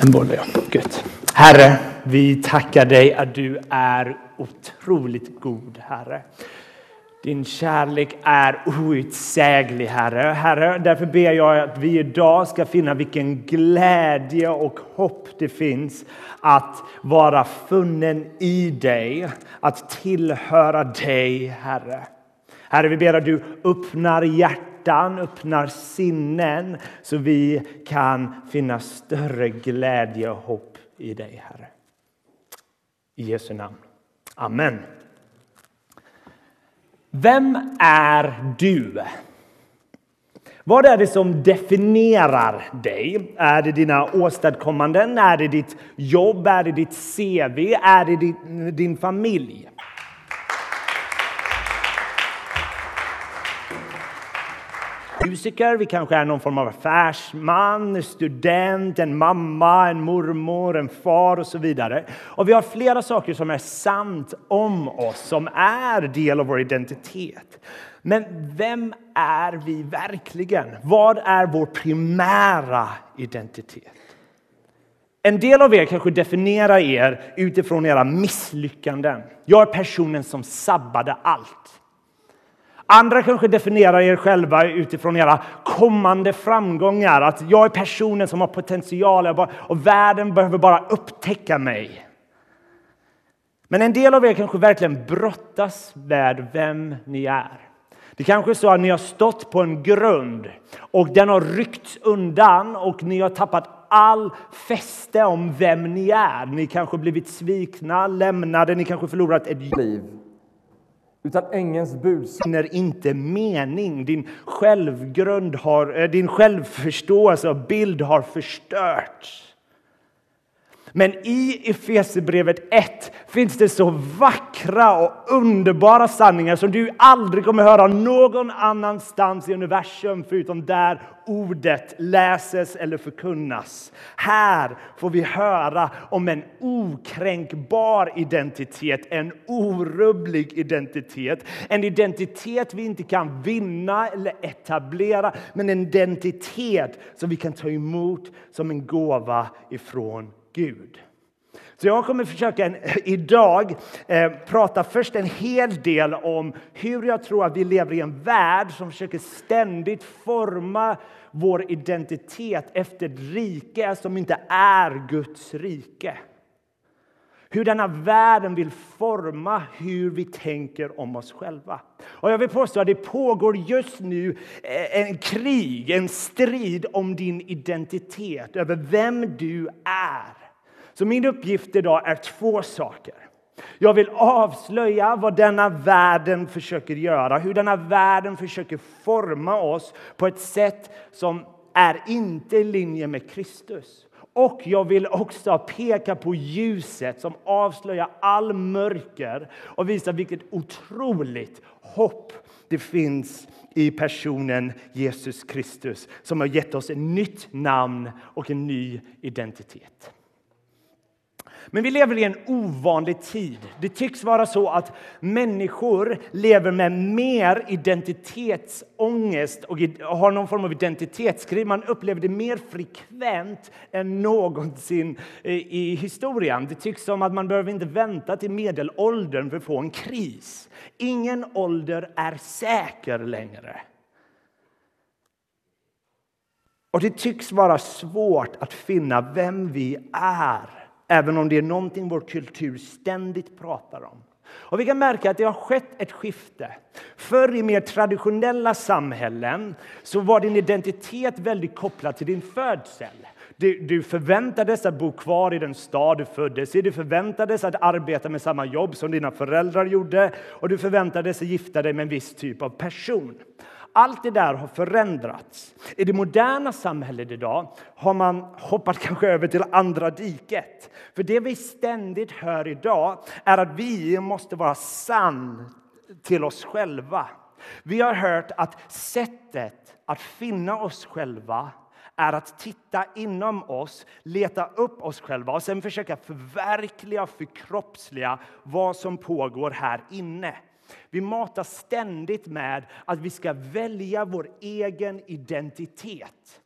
En boll, ja. Gött. Herre, vi tackar dig att du är otroligt god, Herre. Din kärlek är outsäglig, Herre. Herre, därför ber jag att vi idag ska finna vilken glädje och hopp det finns att vara funnen i dig, att tillhöra dig, Herre. Herre, vi ber att du öppnar hjärtat hjärtan, öppnar sinnen så vi kan finna större glädje och hopp i dig, Herre. I Jesu namn. Amen. Vem är du? Vad är det som definierar dig? Är det dina åstadkommanden? Är det ditt jobb? Är det ditt CV? Är det din, din familj? Musiker, vi kanske är någon form av affärsman, student, en mamma, en mormor, en far och så vidare. Och vi har flera saker som är sant om oss, som är del av vår identitet. Men vem är vi verkligen? Vad är vår primära identitet? En del av er kanske definierar er utifrån era misslyckanden. Jag är personen som sabbade allt. Andra kanske definierar er själva utifrån era kommande framgångar. Att jag är personen som har potential och världen behöver bara upptäcka mig. Men en del av er kanske verkligen brottas med vem ni är. Det kanske är så att ni har stått på en grund och den har ryckts undan och ni har tappat all fäste om vem ni är. Ni kanske blivit svikna, lämnade, ni kanske förlorat ett liv. Utan ängelns budskap finner inte mening. Din självgrund har, eh, din självförståelse och bild har förstörts. Men i Efesierbrevet 1 finns det så vackra och underbara sanningar som du aldrig kommer höra någon annanstans i universum förutom där ordet läses eller förkunnas. Här får vi höra om en okränkbar identitet, en orubblig identitet. En identitet vi inte kan vinna eller etablera, men en identitet som vi kan ta emot som en gåva ifrån Gud. Så jag kommer försöka en, idag eh, prata först en hel del om hur jag tror att vi lever i en värld som försöker ständigt forma vår identitet efter ett rike som inte är Guds rike. Hur denna världen vill forma hur vi tänker om oss själva. Och jag vill påstå att det pågår just nu eh, en krig, en strid om din identitet, över vem du är. Så min uppgift idag är två saker. Jag vill avslöja vad denna världen försöker göra, hur denna världen försöker forma oss på ett sätt som är inte i linje med Kristus. Och jag vill också peka på ljuset som avslöjar all mörker och visa vilket otroligt hopp det finns i personen Jesus Kristus som har gett oss ett nytt namn och en ny identitet. Men vi lever i en ovanlig tid. Det tycks vara så att människor lever med mer identitetsångest och har någon form av identitetskrig. Man upplever det mer frekvent än någonsin eh, i historien. Det tycks som att man behöver inte vänta till medelåldern för att få en kris. Ingen ålder är säker längre. Och det tycks vara svårt att finna vem vi är Även om det är någonting vår kultur ständigt pratar om. Och vi kan märka att det har skett ett skifte. Förr i mer traditionella samhällen så var din identitet väldigt kopplad till din födsel. Du, du förväntades att bo kvar i den stad du föddes i. Du förväntades att arbeta med samma jobb som dina föräldrar gjorde och du förväntades att gifta dig med en viss typ av person. Allt det där har förändrats. I det moderna samhället idag har man hoppat kanske över till andra diket. För det vi ständigt hör idag är att vi måste vara sann till oss själva. Vi har hört att sättet att finna oss själva är att titta inom oss, leta upp oss själva och sen försöka förverkliga och förkroppsliga vad som pågår här inne. Vi matas ständigt med att vi ska välja vår egen identitet.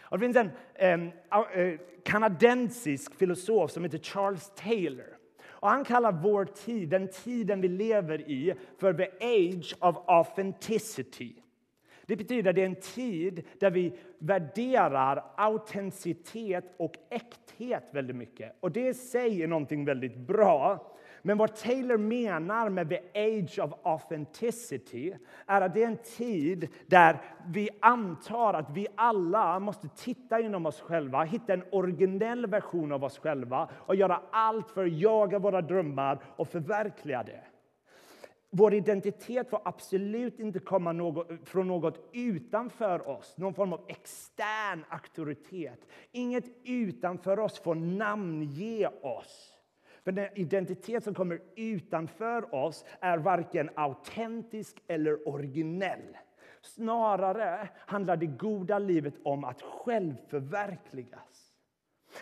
Och det finns en eh, kanadensisk filosof som heter Charles Taylor. Och han kallar vår tid, den tiden vi lever i, för the age of authenticity. Det betyder att det är en tid där vi värderar autenticitet och äkthet väldigt mycket. Och det i sig är någonting väldigt bra. Men vad Taylor menar med the age of authenticity är att det är en tid där vi antar att vi alla måste titta inom oss själva, hitta en originell version av oss själva och göra allt för att jaga våra drömmar och förverkliga det. Vår identitet får absolut inte komma något, från något utanför oss, någon form av extern auktoritet. Inget utanför oss får namnge oss. För den identitet som kommer utanför oss är varken autentisk eller originell. Snarare handlar det goda livet om att självförverkligas.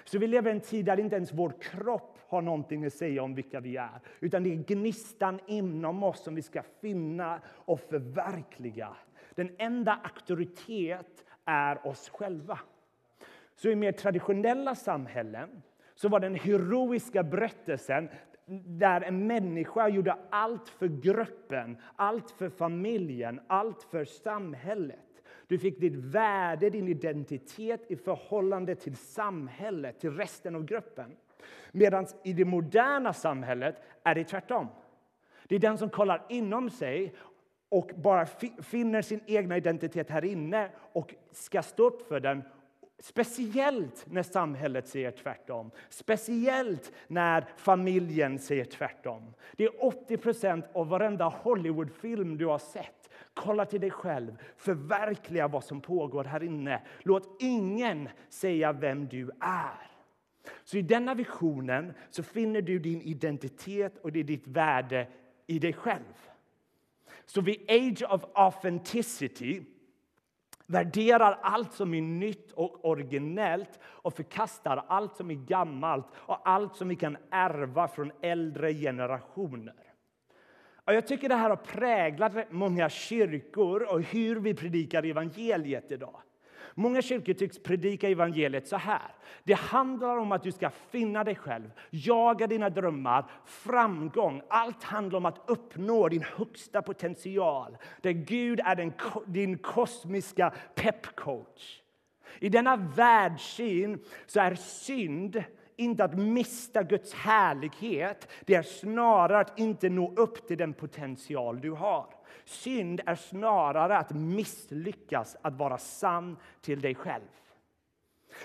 Så vi lever i en tid där inte ens vår kropp har någonting att säga om vilka vi är. Utan det är gnistan inom oss som vi ska finna och förverkliga. Den enda auktoritet är oss själva. Så i mer traditionella samhällen så var den heroiska berättelsen där en människa gjorde allt för gruppen, allt för familjen, allt för samhället. Du fick ditt värde, din identitet i förhållande till samhället, till resten av gruppen. Medan i det moderna samhället är det tvärtom. Det är den som kollar inom sig och bara finner sin egen identitet här inne och ska stå upp för den Speciellt när samhället säger tvärtom. Speciellt när familjen säger tvärtom. Det är 80% av varenda Hollywoodfilm du har sett. Kolla till dig själv. Förverkliga vad som pågår här inne. Låt ingen säga vem du är. Så i denna visionen så finner du din identitet och det är ditt värde i dig själv. Så vid age of authenticity värderar allt som är nytt och originellt och förkastar allt som är gammalt och allt som vi kan ärva från äldre generationer. Och jag tycker det här har präglat många kyrkor och hur vi predikar evangeliet idag. Många kyrkor tycks predika evangeliet så här. Det handlar om att du ska finna dig själv, jaga dina drömmar, framgång. Allt handlar om att uppnå din högsta potential. Där Gud är den, din kosmiska peppcoach. I denna världssyn så är synd inte att mista Guds härlighet. Det är snarare att inte nå upp till den potential du har. Synd är snarare att misslyckas att vara sann till dig själv.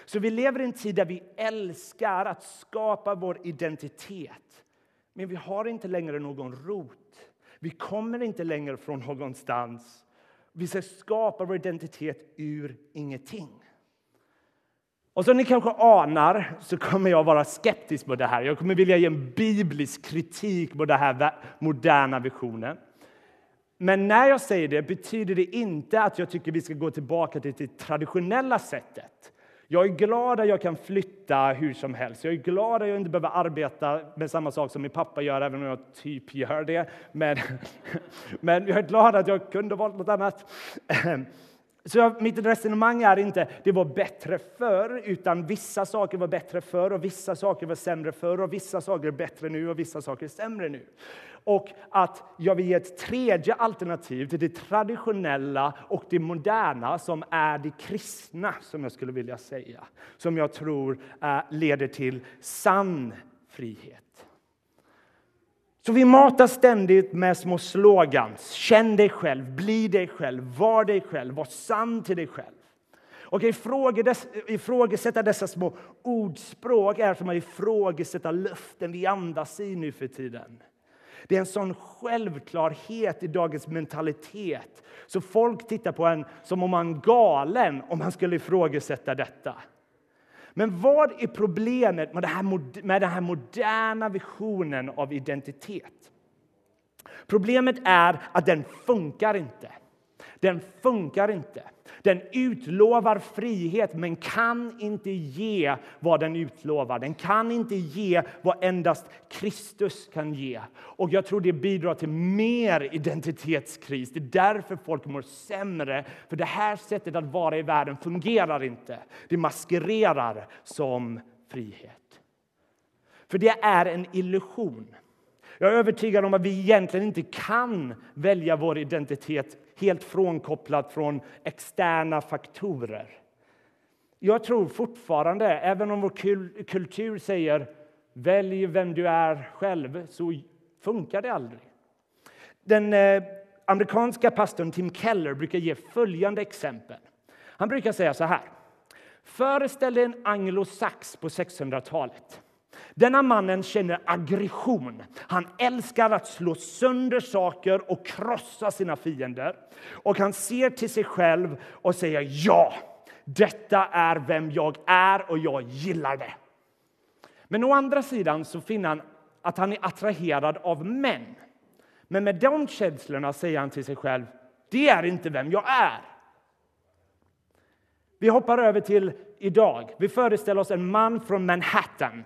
Så vi lever i en tid där vi älskar att skapa vår identitet. Men vi har inte längre någon rot. Vi kommer inte längre från någonstans. Vi ska skapa vår identitet ur ingenting. Och som ni kanske anar så kommer jag vara skeptisk mot det här. Jag kommer vilja ge en biblisk kritik på den här moderna visionen. Men när jag säger det betyder det inte att jag tycker vi ska gå tillbaka till det traditionella sättet. Jag är glad att jag kan flytta hur som helst. Jag är glad att jag inte behöver arbeta med samma sak som min pappa gör, även om jag typ gör det. Men, men jag är glad att jag kunde valt något annat. Så jag, mitt resonemang är inte det var bättre förr, utan vissa saker var bättre förr och vissa saker var sämre förr och vissa saker är bättre nu och vissa saker är sämre nu. Och att jag vill ge ett tredje alternativ till det traditionella och det moderna som är det kristna, som jag skulle vilja säga. Som jag tror eh, leder till sann frihet. Så vi matar ständigt med små slogans. Känn dig själv, bli dig själv, var dig själv, var sann till dig själv. Och ifrågasätta dessa små ordspråk är som att ifrågasätta luften vi andas i nu för tiden. Det är en sån självklarhet i dagens mentalitet. Så folk tittar på en som om man är galen om man skulle ifrågasätta detta. Men vad är problemet med, här, med den här moderna visionen av identitet? Problemet är att den funkar inte den funkar inte. Den utlovar frihet, men kan inte ge vad den utlovar. Den kan inte ge vad endast Kristus kan ge. Och jag tror det bidrar till mer identitetskris. Det är därför folk mår sämre. För det här sättet att vara i världen fungerar inte. Det maskerar som frihet. För det är en illusion. Jag är övertygad om att vi egentligen inte kan välja vår identitet helt frånkopplat från externa faktorer. Jag tror fortfarande, även om vår kultur säger välj vem du är själv, så funkar det aldrig. Den eh, amerikanska pastorn Tim Keller brukar ge följande exempel. Han brukar säga så här. Föreställ dig en anglosax på 600-talet. Denna mannen känner aggression. Han älskar att slå sönder saker och krossa sina fiender. Och han ser till sig själv och säger ja, detta är vem jag är och jag gillar det. Men å andra sidan så finner han att han är attraherad av män. Men med de känslorna säger han till sig själv, det är inte vem jag är. Vi hoppar över till idag. Vi föreställer oss en man från Manhattan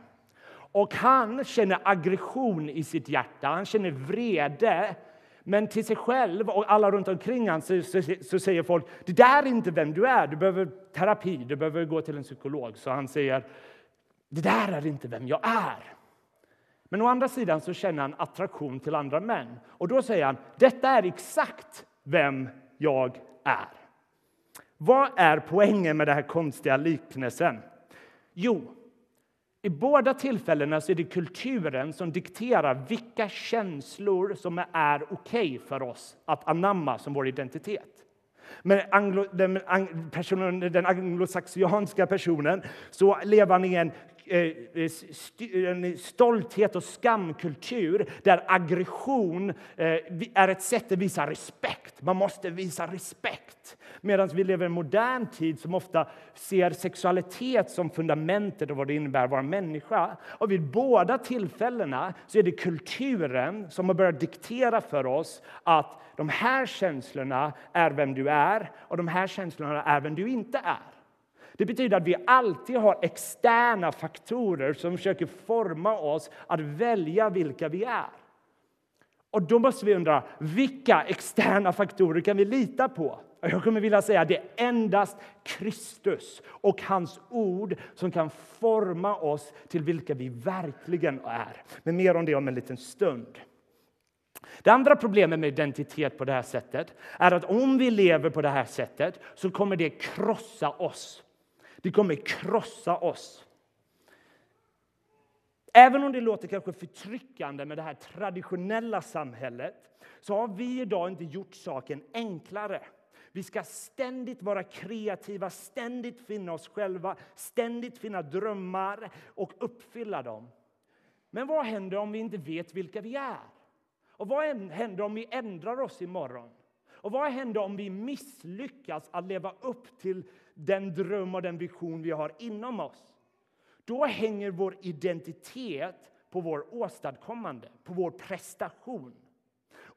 och han känner aggression i sitt hjärta, han känner vrede. Men till sig själv och alla runt omkring honom så, så, så, säger folk det där är inte vem du är, du behöver terapi, du behöver gå till en psykolog. Så han säger det där är inte vem jag är. Men å andra sidan så känner han attraktion till andra män. Och då säger han detta är exakt vem jag är. Vad är poängen med den här konstiga liknelsen? Jo, i båda tillfällena så är det kulturen som dikterar vilka känslor som är okej okay för oss att anamma som vår identitet. Men anglo, den, personen, den anglosaxianska personen så lever han i en Eh, eh en stolthet och skamkultur där aggression eh, är ett sätt att visa respekt. Man måste visa respekt. Medan vi lever i en modern tid som ofta ser sexualitet som fundamentet och vad det innebär att vara människa. Och vid båda tillfällena så är det kulturen som har börjat diktera för oss att de här känslorna är vem du är och de här känslorna är vem du inte är. Det betyder att vi alltid har externa faktorer som försöker forma oss att välja vilka vi är. Och då måste vi undra, vilka externa faktorer kan vi lita på? Jag kommer vilja säga att det är endast Kristus och hans ord som kan forma oss till vilka vi verkligen är. Men mer om det om en liten stund. Det andra problemet med identitet på det här sättet är att om vi lever på det här sättet så kommer det krossa oss. Det kommer krossa oss. Även om det låter kanske förtryckande med det här traditionella samhället så har vi idag inte gjort saken enklare. Vi ska ständigt vara kreativa, ständigt finna oss själva, ständigt finna drömmar och uppfylla dem. Men vad händer om vi inte vet vilka vi är? Och vad händer om vi ändrar oss imorgon? Och vad händer om vi misslyckas att leva upp till den dröm och den vision vi har inom oss? Då hänger vår identitet på vår åstadkommande, på vår prestation.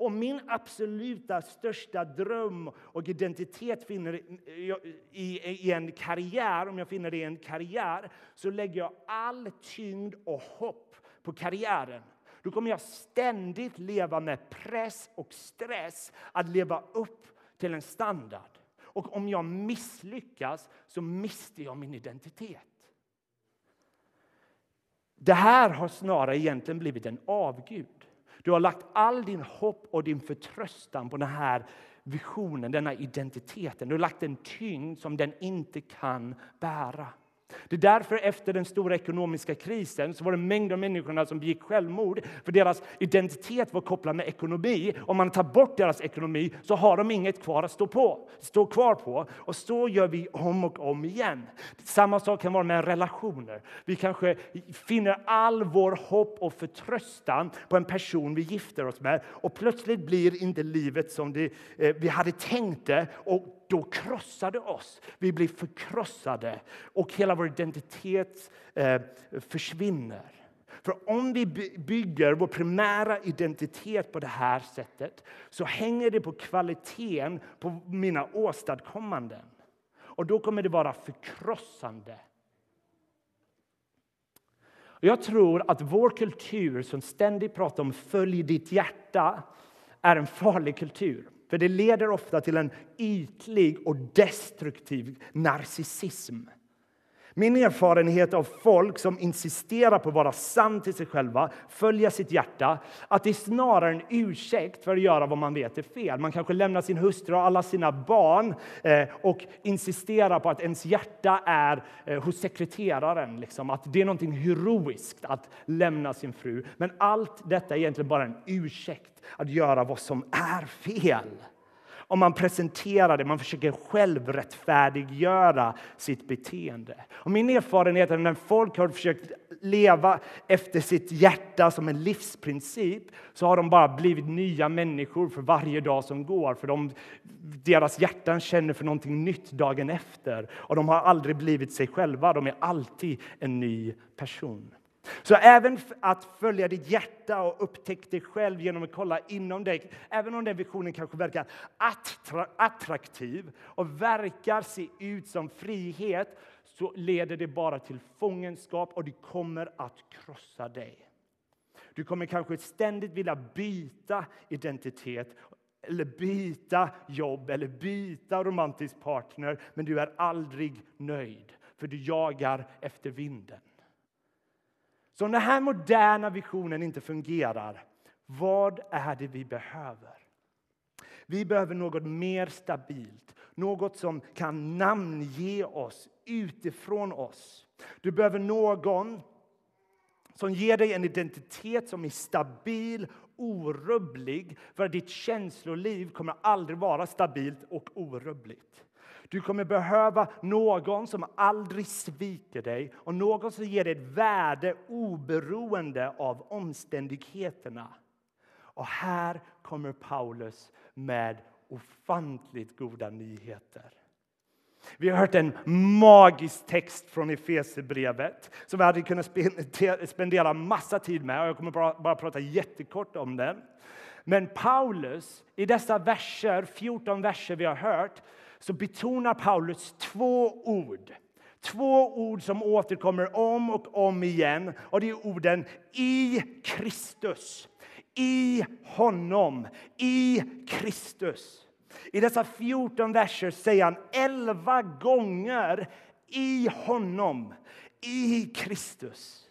Och min absoluta största dröm och identitet finner i, i, i, en karriär, om jag finner det i en karriär, så lägger jag all tyngd och hopp på karriären. Då kommer jag ständigt leva med press och stress att leva upp till en standard. Och om jag misslyckas så mister jag min identitet. Det här har snarare egentligen blivit en avgud. Du har lagt all din hopp och din förtröstan på den här visionen, denna identiteten. Du har lagt en tyngd som den inte kan bära. Det är därför efter den stora ekonomiska krisen så var det mängder av människorna som begick självmord för deras identitet var kopplad med ekonomi. Om man tar bort deras ekonomi så har de inget kvar att stå, på, stå kvar på. Och så gör vi om och om igen. Samma sak kan vara med relationer. Vi kanske finner all vår hopp och förtröstan på en person vi gifter oss med och plötsligt blir inte livet som det, eh, vi hade tänkt det. Och då krossade oss. Vi blir förkrossade och hela vår identitet eh, försvinner. För om vi bygger vår primära identitet på det här sättet så hänger det på kvaliteten på mina åstadkommanden. Och då kommer det vara förkrossande. Jag tror att vår kultur som ständigt pratar om följ ditt hjärta är en farlig kultur. För det leder ofta till en ytlig och destruktiv narcissism. Min erfarenhet av folk som insisterar på att vara sann till sig själva, följa sitt hjärta, att det är snarare en ursäkt för att göra vad man vet är fel. Man kanske lämnar sin hustru och alla sina barn eh, och insisterar på att ens hjärta är eh, hos sekreteraren. Liksom, att det är något heroiskt att lämna sin fru. Men allt detta är egentligen bara en ursäkt att göra vad som är fel om man presenterar det, man försöker självrättfärdiggöra sitt beteende. Och min erfarenhet är att när folk har försökt leva efter sitt hjärta som en livsprincip så har de bara blivit nya människor för varje dag som går. För de, deras hjärtan känner för någonting nytt dagen efter. Och de har aldrig blivit sig själva, de är alltid en ny person. Så även att följa ditt hjärta och upptäcka dig själv genom att kolla inom dig, även om den visionen kanske verkar attraktiv och verkar se ut som frihet, så leder det bara till fångenskap och det kommer att krossa dig. Du kommer kanske ständigt vilja byta identitet eller byta jobb eller byta romantisk partner, men du är aldrig nöjd, för du jagar efter vinden. Så om den här moderna visionen inte fungerar, vad är det vi behöver? Vi behöver något mer stabilt, något som kan namnge oss utifrån oss. Du behöver någon som ger dig en identitet som är stabil, orubblig. För ditt känsloliv kommer aldrig vara stabilt och orubbligt. Du kommer behöva någon som aldrig sviker dig och någon som ger dig ett värde oberoende av omständigheterna. Och här kommer Paulus med ofantligt goda nyheter. Vi har hört en magisk text från Efesierbrevet som vi hade kunnat spendera massa tid med. Jag kommer bara, bara prata jättekort om den. Men Paulus, i dessa verser, 14 verser vi har hört, så betonar Paulus två ord. Två ord som återkommer om och om igen. Och Det är orden i Kristus, i honom, i Kristus. I dessa 14 verser säger han elva gånger i honom, i Kristus.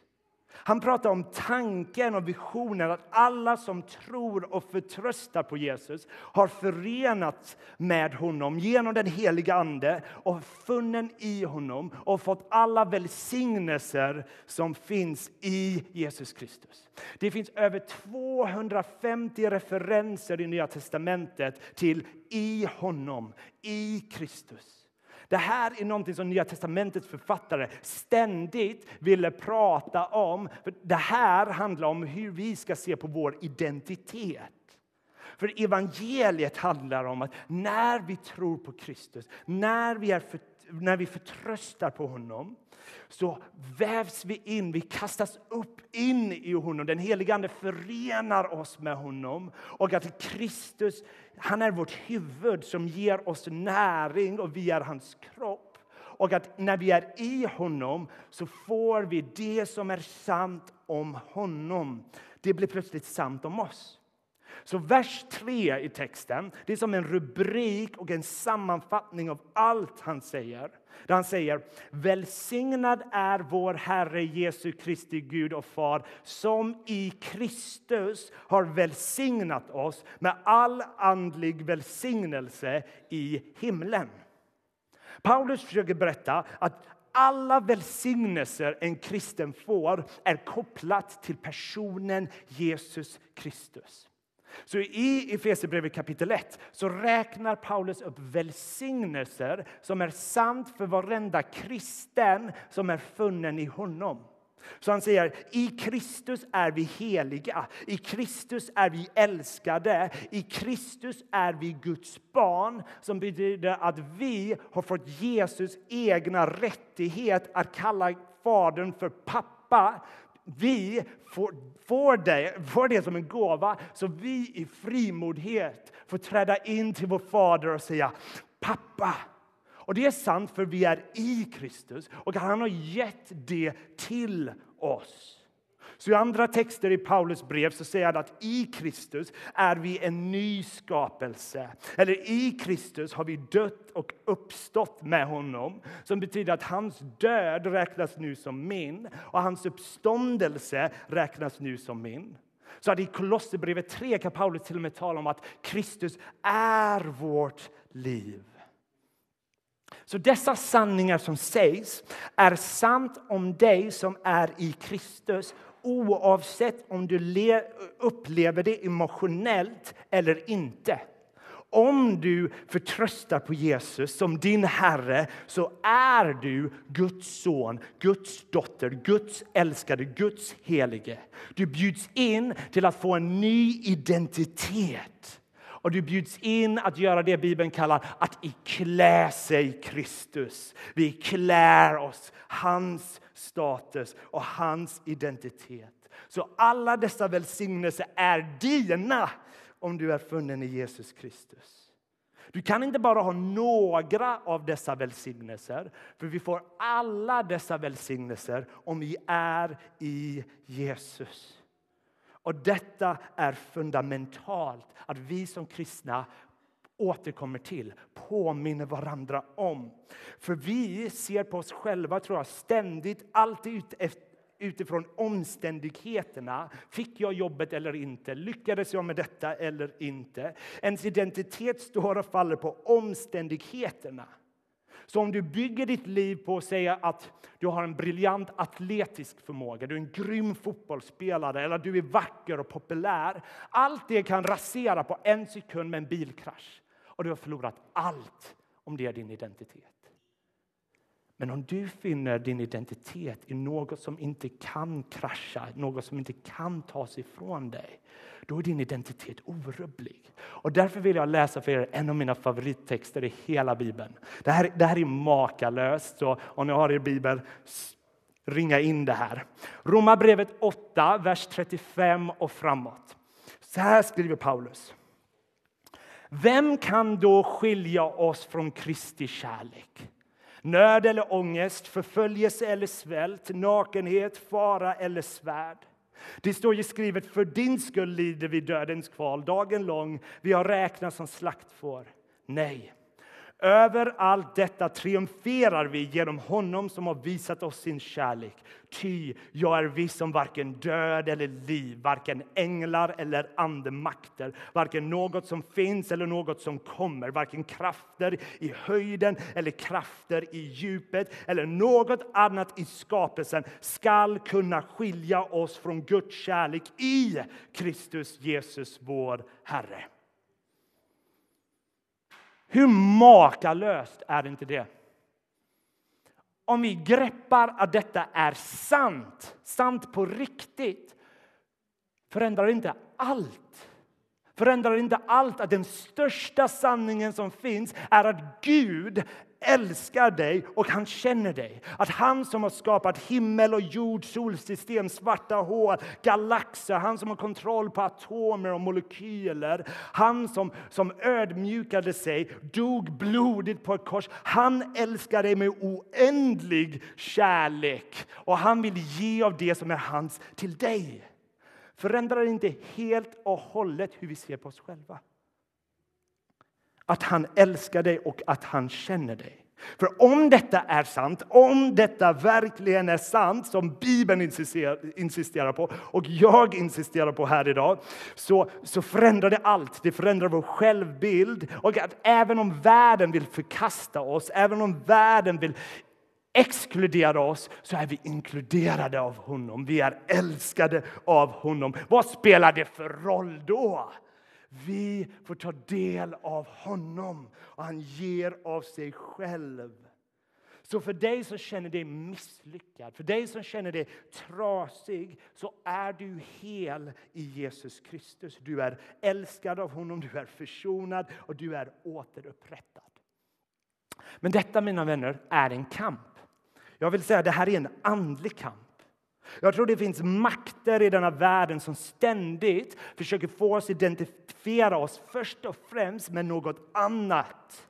Han pratar om tanken och visionen att alla som tror och förtröstar på Jesus har förenats med honom genom den heliga Ande och funnen i honom och fått alla välsignelser som finns i Jesus Kristus. Det finns över 250 referenser i Nya testamentet till i honom, i Kristus. Det här är någonting som Nya testamentets författare ständigt ville prata om. För Det här handlar om hur vi ska se på vår identitet. För evangeliet handlar om att när vi tror på Kristus, när vi, är för, när vi förtröstar på honom så vävs vi in, vi kastas upp in i honom. Den helige Ande förenar oss med honom. Och att Kristus han är vårt huvud som ger oss näring och vi är hans kropp. Och att när vi är i honom så får vi det som är sant om honom. Det blir plötsligt sant om oss. Så vers 3 i texten det är som en rubrik och en sammanfattning av allt han säger. Där han säger Välsignad är vår Herre Jesu Kristi Gud och Far som i Kristus har välsignat oss med all andlig välsignelse i himlen. Paulus försöker berätta att alla välsignelser en kristen får är kopplat till personen Jesus Kristus. Så i Efesierbrevet kapitel 1 så räknar Paulus upp välsignelser som är sant för varenda kristen som är funnen i honom. Så han säger i Kristus är vi heliga, i Kristus är vi älskade, i Kristus är vi Guds barn som betyder att vi har fått Jesus egna rättighet att kalla Fadern för pappa vi får, får, det, får det som en gåva så vi i frimodighet får träda in till vår fader och säga pappa. Och det är sant för vi är i Kristus och han har gett det till oss. Så I andra texter i Paulus brev så säger han att i Kristus är vi en ny skapelse. Eller i Kristus har vi dött och uppstått med honom. Som betyder att hans död räknas nu som min och hans uppståndelse räknas nu som min. Så att i Kolosserbrevet 3 kan Paulus till och med tala om att Kristus är vårt liv. Så dessa sanningar som sägs är sant om dig som är i Kristus oavsett om du upplever det emotionellt eller inte. Om du förtröstar på Jesus som din Herre så är du Guds son, Guds dotter, Guds älskade, Guds helige. Du bjuds in till att få en ny identitet. Och du bjuds in att göra det Bibeln kallar att iklä sig Kristus. Vi klär oss hans status och hans identitet. Så alla dessa välsignelser är dina om du är funnen i Jesus Kristus. Du kan inte bara ha några av dessa välsignelser, för vi får alla dessa välsignelser om vi är i Jesus. Och Detta är fundamentalt att vi som kristna återkommer till, påminner varandra om. För vi ser på oss själva tror jag, ständigt, alltid utifrån omständigheterna. Fick jag jobbet eller inte? Lyckades jag med detta eller inte? Ens identitet står och faller på omständigheterna. Så om du bygger ditt liv på att säga att du har en briljant atletisk förmåga, du är en grym fotbollsspelare eller du är vacker och populär. Allt det kan rasera på en sekund med en bilkrasch och du har förlorat allt om det är din identitet. Men om du finner din identitet i något som inte kan krascha, något som inte kan tas ifrån dig, då är din identitet orubblig. Och därför vill jag läsa för er en av mina favorittexter i hela Bibeln. Det här, det här är makalöst, så om ni har er bibel, ringa in det här. Romarbrevet 8, vers 35 och framåt. Så här skriver Paulus. Vem kan då skilja oss från Kristi kärlek? Nöd eller ångest, förföljelse eller svält, nakenhet, fara eller svärd. Det står ju skrivet, för din skull lider vi dödens kval dagen lång, vi har räknats som slaktfår. Nej, över allt detta triumferar vi genom honom som har visat oss sin kärlek. Ty jag är viss om varken död eller liv, varken änglar eller andemakter, varken något som finns eller något som kommer, varken krafter i höjden eller krafter i djupet eller något annat i skapelsen skall kunna skilja oss från Guds kärlek i Kristus Jesus, vår Herre. Hur makalöst är inte det? Om vi greppar att detta är sant, sant på riktigt förändrar det inte allt. Förändrar inte allt att den största sanningen som finns är att Gud älskar dig och han känner dig. Att han som har skapat himmel och jord, solsystem, svarta hål, galaxer, han som har kontroll på atomer och molekyler, han som, som ödmjukade sig, dog blodigt på ett kors. Han älskar dig med oändlig kärlek och han vill ge av det som är hans till dig. Förändrar inte helt och hållet hur vi ser på oss själva att han älskar dig och att han känner dig. För om detta är sant, om detta verkligen är sant som Bibeln insisterar på och jag insisterar på här idag, så, så förändrar det allt. Det förändrar vår självbild. Och att även om världen vill förkasta oss, även om världen vill exkludera oss, så är vi inkluderade av honom. Vi är älskade av honom. Vad spelar det för roll då? Vi får ta del av honom och han ger av sig själv. Så för dig som känner dig misslyckad, för dig som känner dig trasig, så är du hel i Jesus Kristus. Du är älskad av honom, du är försonad och du är återupprättad. Men detta, mina vänner, är en kamp. Jag vill säga att det här är en andlig kamp. Jag tror det finns makter i denna världen som ständigt försöker få oss att identifiera oss först och främst med något annat.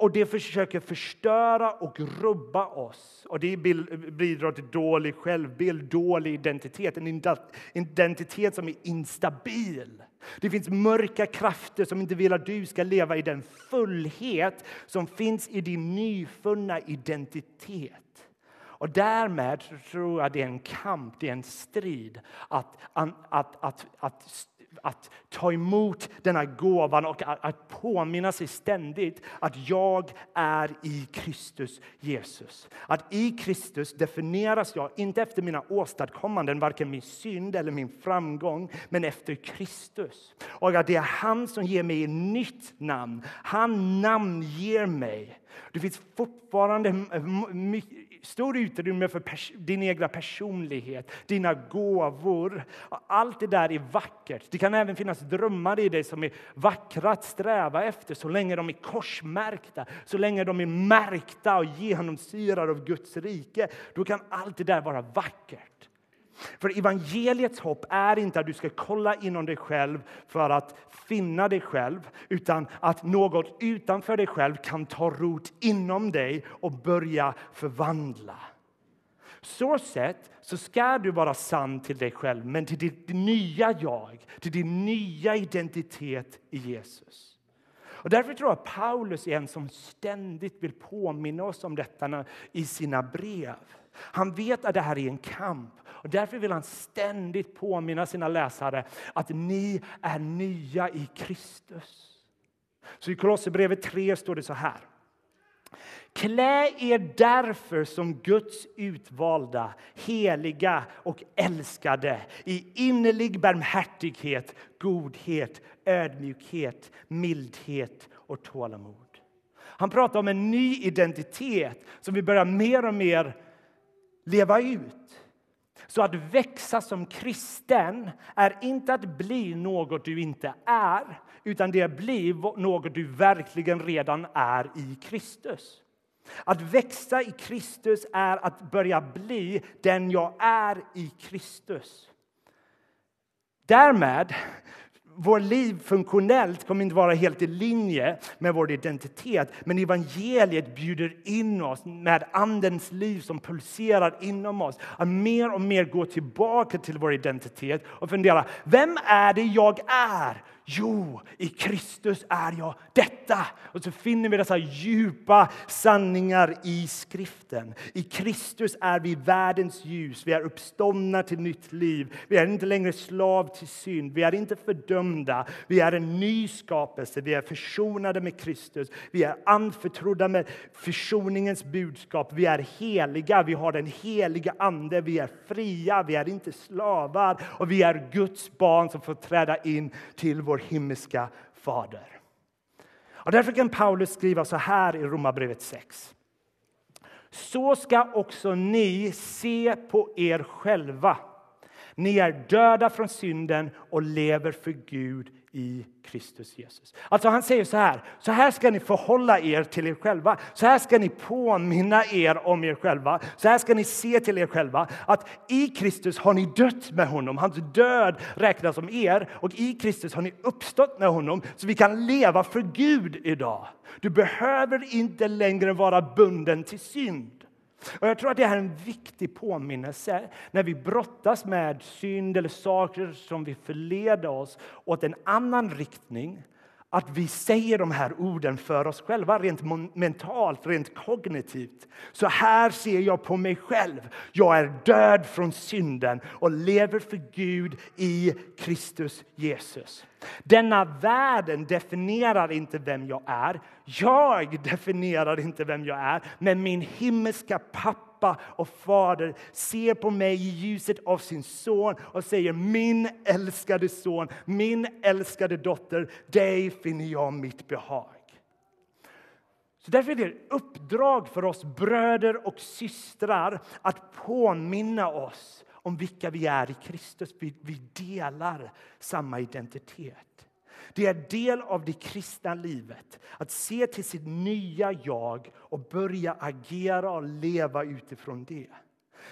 Och det försöker förstöra och rubba oss. Och det bidrar till dålig självbild, dålig identitet. En identitet som är instabil. Det finns mörka krafter som inte vill att du ska leva i den fullhet som finns i din nyfunna identitet. Och därmed tror jag det är en kamp, det är en strid att, att, att, att, att ta emot denna gåvan och att påminna sig ständigt att jag är i Kristus Jesus. Att i Kristus definieras jag inte efter mina åstadkommanden, varken min synd eller min framgång, men efter Kristus. Och att det är han som ger mig ett nytt namn. Han namnger mig. Det finns fortfarande stor utrymme för din egen personlighet, dina gåvor. Allt det där är vackert. Det kan även finnas drömmar i dig som är vackra att sträva efter så länge de är korsmärkta, så länge de är märkta och genomsyrade av Guds rike. Då kan allt det där vara vackert. För evangeliets hopp är inte att du ska kolla inom dig själv för att finna dig själv utan att något utanför dig själv kan ta rot inom dig och börja förvandla. Så sett så ska du vara sann till dig själv, men till ditt nya jag, till din nya identitet i Jesus. Och därför tror jag att Paulus är en som ständigt vill påminna oss om detta i sina brev. Han vet att det här är en kamp och därför vill han ständigt påminna sina läsare att ni är nya i Kristus. Så i Kolosserbrevet 3 står det så här. Klä er därför som Guds utvalda, heliga och älskade i innerlig barmhärtighet, godhet, ödmjukhet, mildhet och tålamod. Han pratar om en ny identitet som vi börjar mer och mer leva ut. Så att växa som kristen är inte att bli något du inte är utan det är att bli något du verkligen redan är i Kristus. Att växa i Kristus är att börja bli den jag är i Kristus. Därmed vår liv funktionellt kommer inte vara helt i linje med vår identitet. Men evangeliet bjuder in oss med Andens liv som pulserar inom oss. Att mer och mer gå tillbaka till vår identitet och fundera, vem är det jag är? Jo, i Kristus är jag detta. Och så finner vi dessa djupa sanningar i skriften. I Kristus är vi världens ljus. Vi är uppståndna till nytt liv. Vi är inte längre slav till synd. Vi är inte fördömda. Vi är en ny skapelse. Vi är försonade med Kristus. Vi är anförtrodda med försoningens budskap. Vi är heliga. Vi har den heliga Ande. Vi är fria. Vi är inte slavar. Och vi är Guds barn som får träda in till vår himmelska fader. Och därför kan Paulus skriva så här i Romarbrevet 6. Så ska också ni se på er själva. Ni är döda från synden och lever för Gud i Kristus Jesus. Alltså han säger så här, så här ska ni förhålla er till er själva. Så här ska ni påminna er om er själva. Så här ska ni se till er själva att i Kristus har ni dött med honom. Hans död räknas som er och i Kristus har ni uppstått med honom så vi kan leva för Gud idag. Du behöver inte längre vara bunden till synd. Och jag tror att det är en viktig påminnelse när vi brottas med synd eller saker som vill förleda oss åt en annan riktning. Att vi säger de här orden för oss själva, rent mentalt, rent kognitivt. Så här ser jag på mig själv. Jag är död från synden och lever för Gud i Kristus Jesus. Denna världen definierar inte vem jag är. Jag definierar inte vem jag är, men min himmelska pappa och fader ser på mig i ljuset av sin son och säger min älskade son, min älskade dotter, dig finner jag mitt behag. Så därför är det ett uppdrag för oss bröder och systrar att påminna oss om vilka vi är i Kristus. Vi, vi delar samma identitet. Det är del av det kristna livet att se till sitt nya jag och börja agera och leva utifrån det.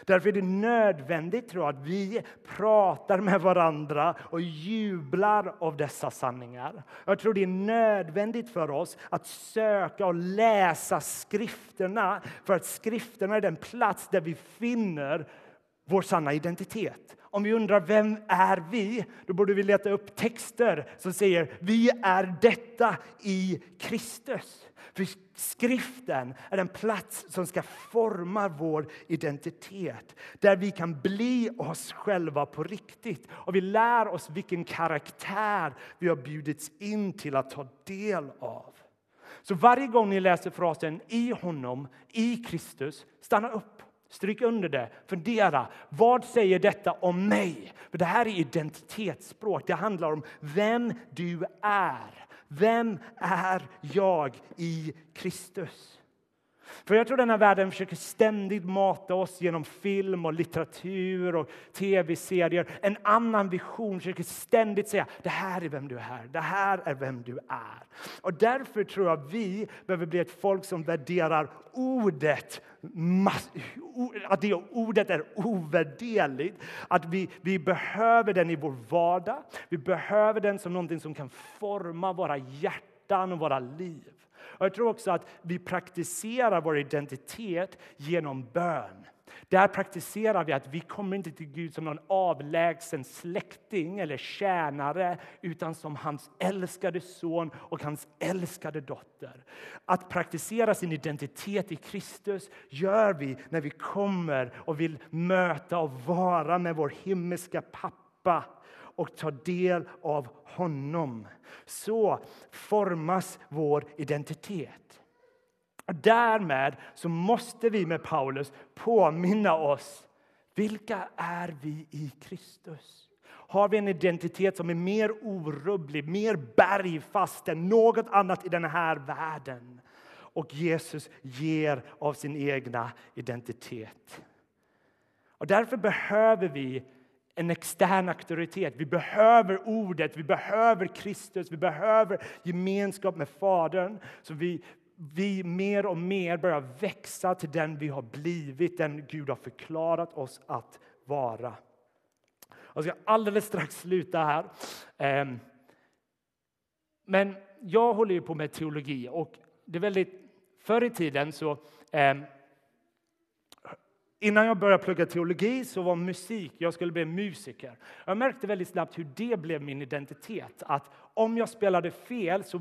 Därför är det nödvändigt tror jag, att vi pratar med varandra och jublar av dessa sanningar. Jag tror det är nödvändigt för oss att söka och läsa skrifterna för att skrifterna är den plats där vi finner vår sanna identitet. Om vi undrar vem är vi, då borde vi leta upp texter som säger vi är detta i Kristus. För skriften är en plats som ska forma vår identitet där vi kan bli oss själva på riktigt. Och vi lär oss vilken karaktär vi har bjudits in till att ta del av. Så varje gång ni läser frasen i honom, i Kristus, stanna upp Stryk under det. Fundera. Vad säger detta om mig? För Det här är identitetsspråk. Det handlar om vem du är. Vem är jag i Kristus? För jag tror den här världen försöker ständigt mata oss genom film och litteratur och tv-serier. En annan vision försöker ständigt säga det här är vem du är, det här är vem du är. Och därför tror jag vi behöver bli ett folk som värderar ordet att det ordet är ovärderligt. Att vi, vi behöver den i vår vardag. Vi behöver den som någonting som kan forma våra hjärtan och våra liv. Och jag tror också att vi praktiserar vår identitet genom bön. Där praktiserar vi att vi kommer inte till Gud som någon avlägsen släkting eller tjänare utan som hans älskade son och hans älskade dotter. Att praktisera sin identitet i Kristus gör vi när vi kommer och vill möta och vara med vår himmelska pappa och ta del av honom. Så formas vår identitet. Därmed så måste vi med Paulus påminna oss vilka är vi i Kristus. Har vi en identitet som är mer orubblig, mer bergfast än något annat i den här världen? Och Jesus ger av sin egna identitet. Och därför behöver vi en extern auktoritet. Vi behöver ordet, vi behöver Kristus, vi behöver gemenskap med Fadern. Så vi, vi mer och mer börjar växa till den vi har blivit, den Gud har förklarat oss att vara. Jag ska alldeles strax sluta här. Ehm, men jag håller ju på med teologi och det är väldigt... Förr i tiden så ehm, Innan jag började plugga teologi så var musik, jag skulle bli musiker. Jag märkte väldigt snabbt hur det blev min identitet. Att om jag spelade fel så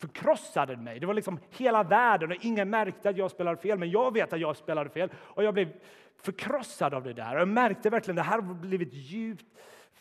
förkrossade det mig. Det var liksom hela världen och ingen märkte att jag spelade fel, men jag vet att jag spelade fel. Och jag blev förkrossad av det där. Jag märkte verkligen att det här har blivit djupt,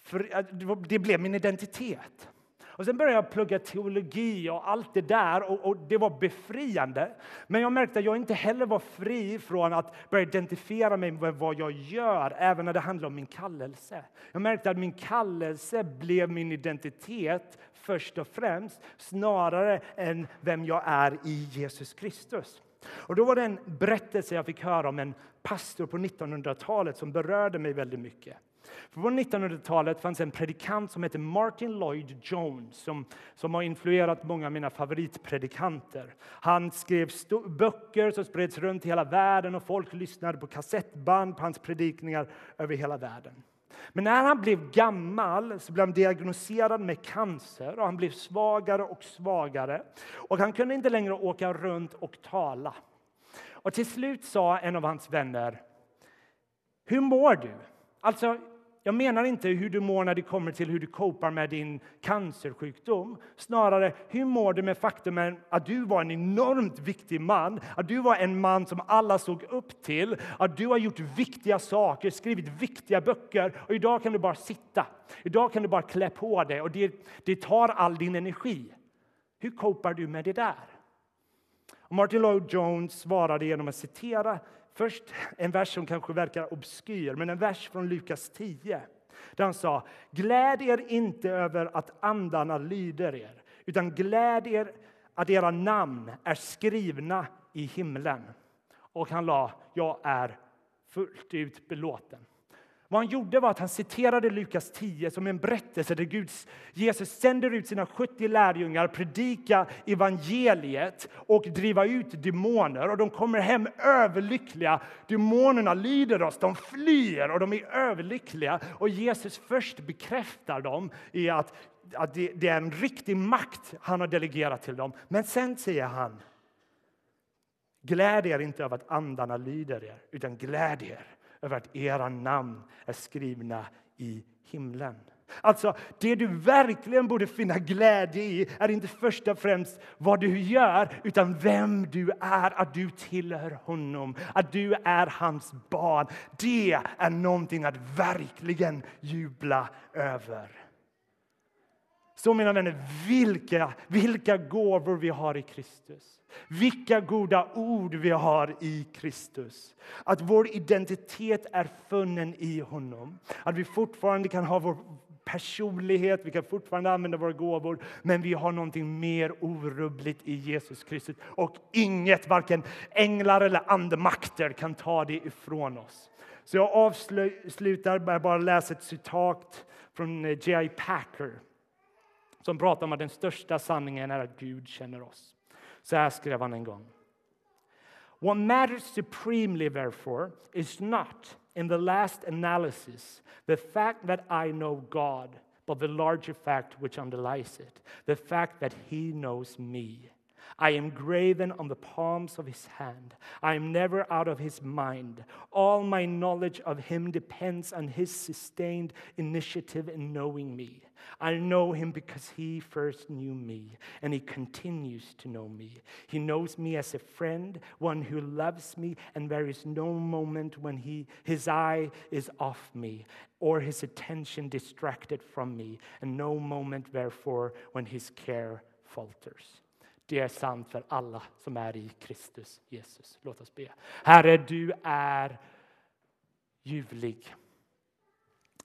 för, det blev min identitet. Och sen började jag plugga teologi och allt det där och, och, det var befriande. Men jag märkte att jag inte heller var fri från att börja identifiera mig med vad jag gör, även när det handlar om min kallelse. Jag märkte att min kallelse blev min identitet först och främst, snarare än vem jag är i Jesus Kristus. Och då var det en berättelse jag fick höra om en pastor på 1900-talet som berörde mig väldigt mycket. För på 1900-talet fanns en predikant som hette Martin Lloyd Jones som, som har influerat många av mina favoritpredikanter. Han skrev böcker som spreds runt i hela världen och folk lyssnade på kassettband på hans predikningar över hela världen. Men när han blev gammal så blev han diagnostiserad med cancer och han blev svagare och svagare. Och han kunde inte längre åka runt och tala. Och till slut sa en av hans vänner, hur mår du? Alltså, jag menar inte hur du mår när det kommer till hur du kopar med din cancersjukdom. Snarare, hur mår du med faktumet att du var en enormt viktig man, att du var en man som alla såg upp till, att du har gjort viktiga saker, skrivit viktiga böcker och idag kan du bara sitta. Idag kan du bara klä på dig och det, det tar all din energi. Hur kopar du med det där? Och Martin Lloyd Jones svarade genom att citera Först en vers som kanske verkar obskyr, men en vers från Lukas 10. Där han sa, gläd er inte över att andarna lyder er, utan gläd er att era namn är skrivna i himlen. Och han la, jag är fullt ut belåten. Vad han gjorde var att han citerade Lukas 10 som en berättelse där Guds, Jesus sänder ut sina 70 lärjungar, predika evangeliet och driva ut demoner. Och de kommer hem överlyckliga. Demonerna lyder oss, de flyr och de är överlyckliga. Och Jesus först bekräftar dem i att, att det, det är en riktig makt han har delegerat till dem. Men sen säger han Gläd er inte över att andarna lyder er, utan gläd er över att era namn är skrivna i himlen. Alltså, det du verkligen borde finna glädje i är inte först och främst vad du gör, utan vem du är, att du tillhör honom, att du är hans barn. Det är någonting att verkligen jubla över. Så mina vänner, vilka, vilka gåvor vi har i Kristus. Vilka goda ord vi har i Kristus. Att vår identitet är funnen i honom. Att vi fortfarande kan ha vår personlighet, vi kan fortfarande använda våra gåvor men vi har någonting mer orubbligt i Jesus Kristus. Och inget, varken änglar eller andemakter, kan ta det ifrån oss. Så jag avslutar med att bara läsa ett citat från eh, J.I. Packer som pratar om att den största sanningen är att Gud känner oss. Så här skrev han en gång. What matters supremely, therefore, is not, in the last analysis, the fact that I know God, but the larger fact which underlies it, the fact that He knows me. I am graven on the palms of his hand. I am never out of his mind. All my knowledge of him depends on his sustained initiative in knowing me. I know him because he first knew me, and he continues to know me. He knows me as a friend, one who loves me, and there is no moment when he, his eye is off me or his attention distracted from me, and no moment, therefore, when his care falters. Det är sant för alla som är i Kristus Jesus. Låt oss be. Herre, du är ljuvlig.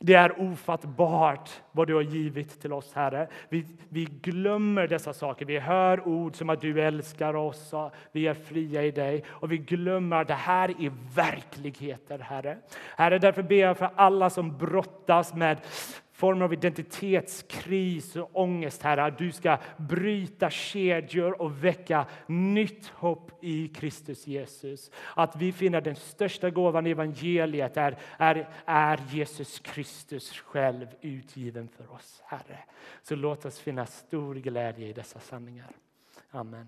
Det är ofattbart vad du har givit till oss, Herre. Vi, vi glömmer dessa saker. Vi hör ord som att du älskar oss och vi är fria i dig. Och vi glömmer att det här är verkligheter, Herre. Herre, därför ber jag för alla som brottas med form av identitetskris och ångest, Herre. Att du ska bryta kedjor och väcka nytt hopp i Kristus Jesus. Att vi finner den största gåvan i evangeliet är, är, är Jesus Kristus själv utgiven för oss, Herre. Så låt oss finna stor glädje i dessa sanningar. Amen.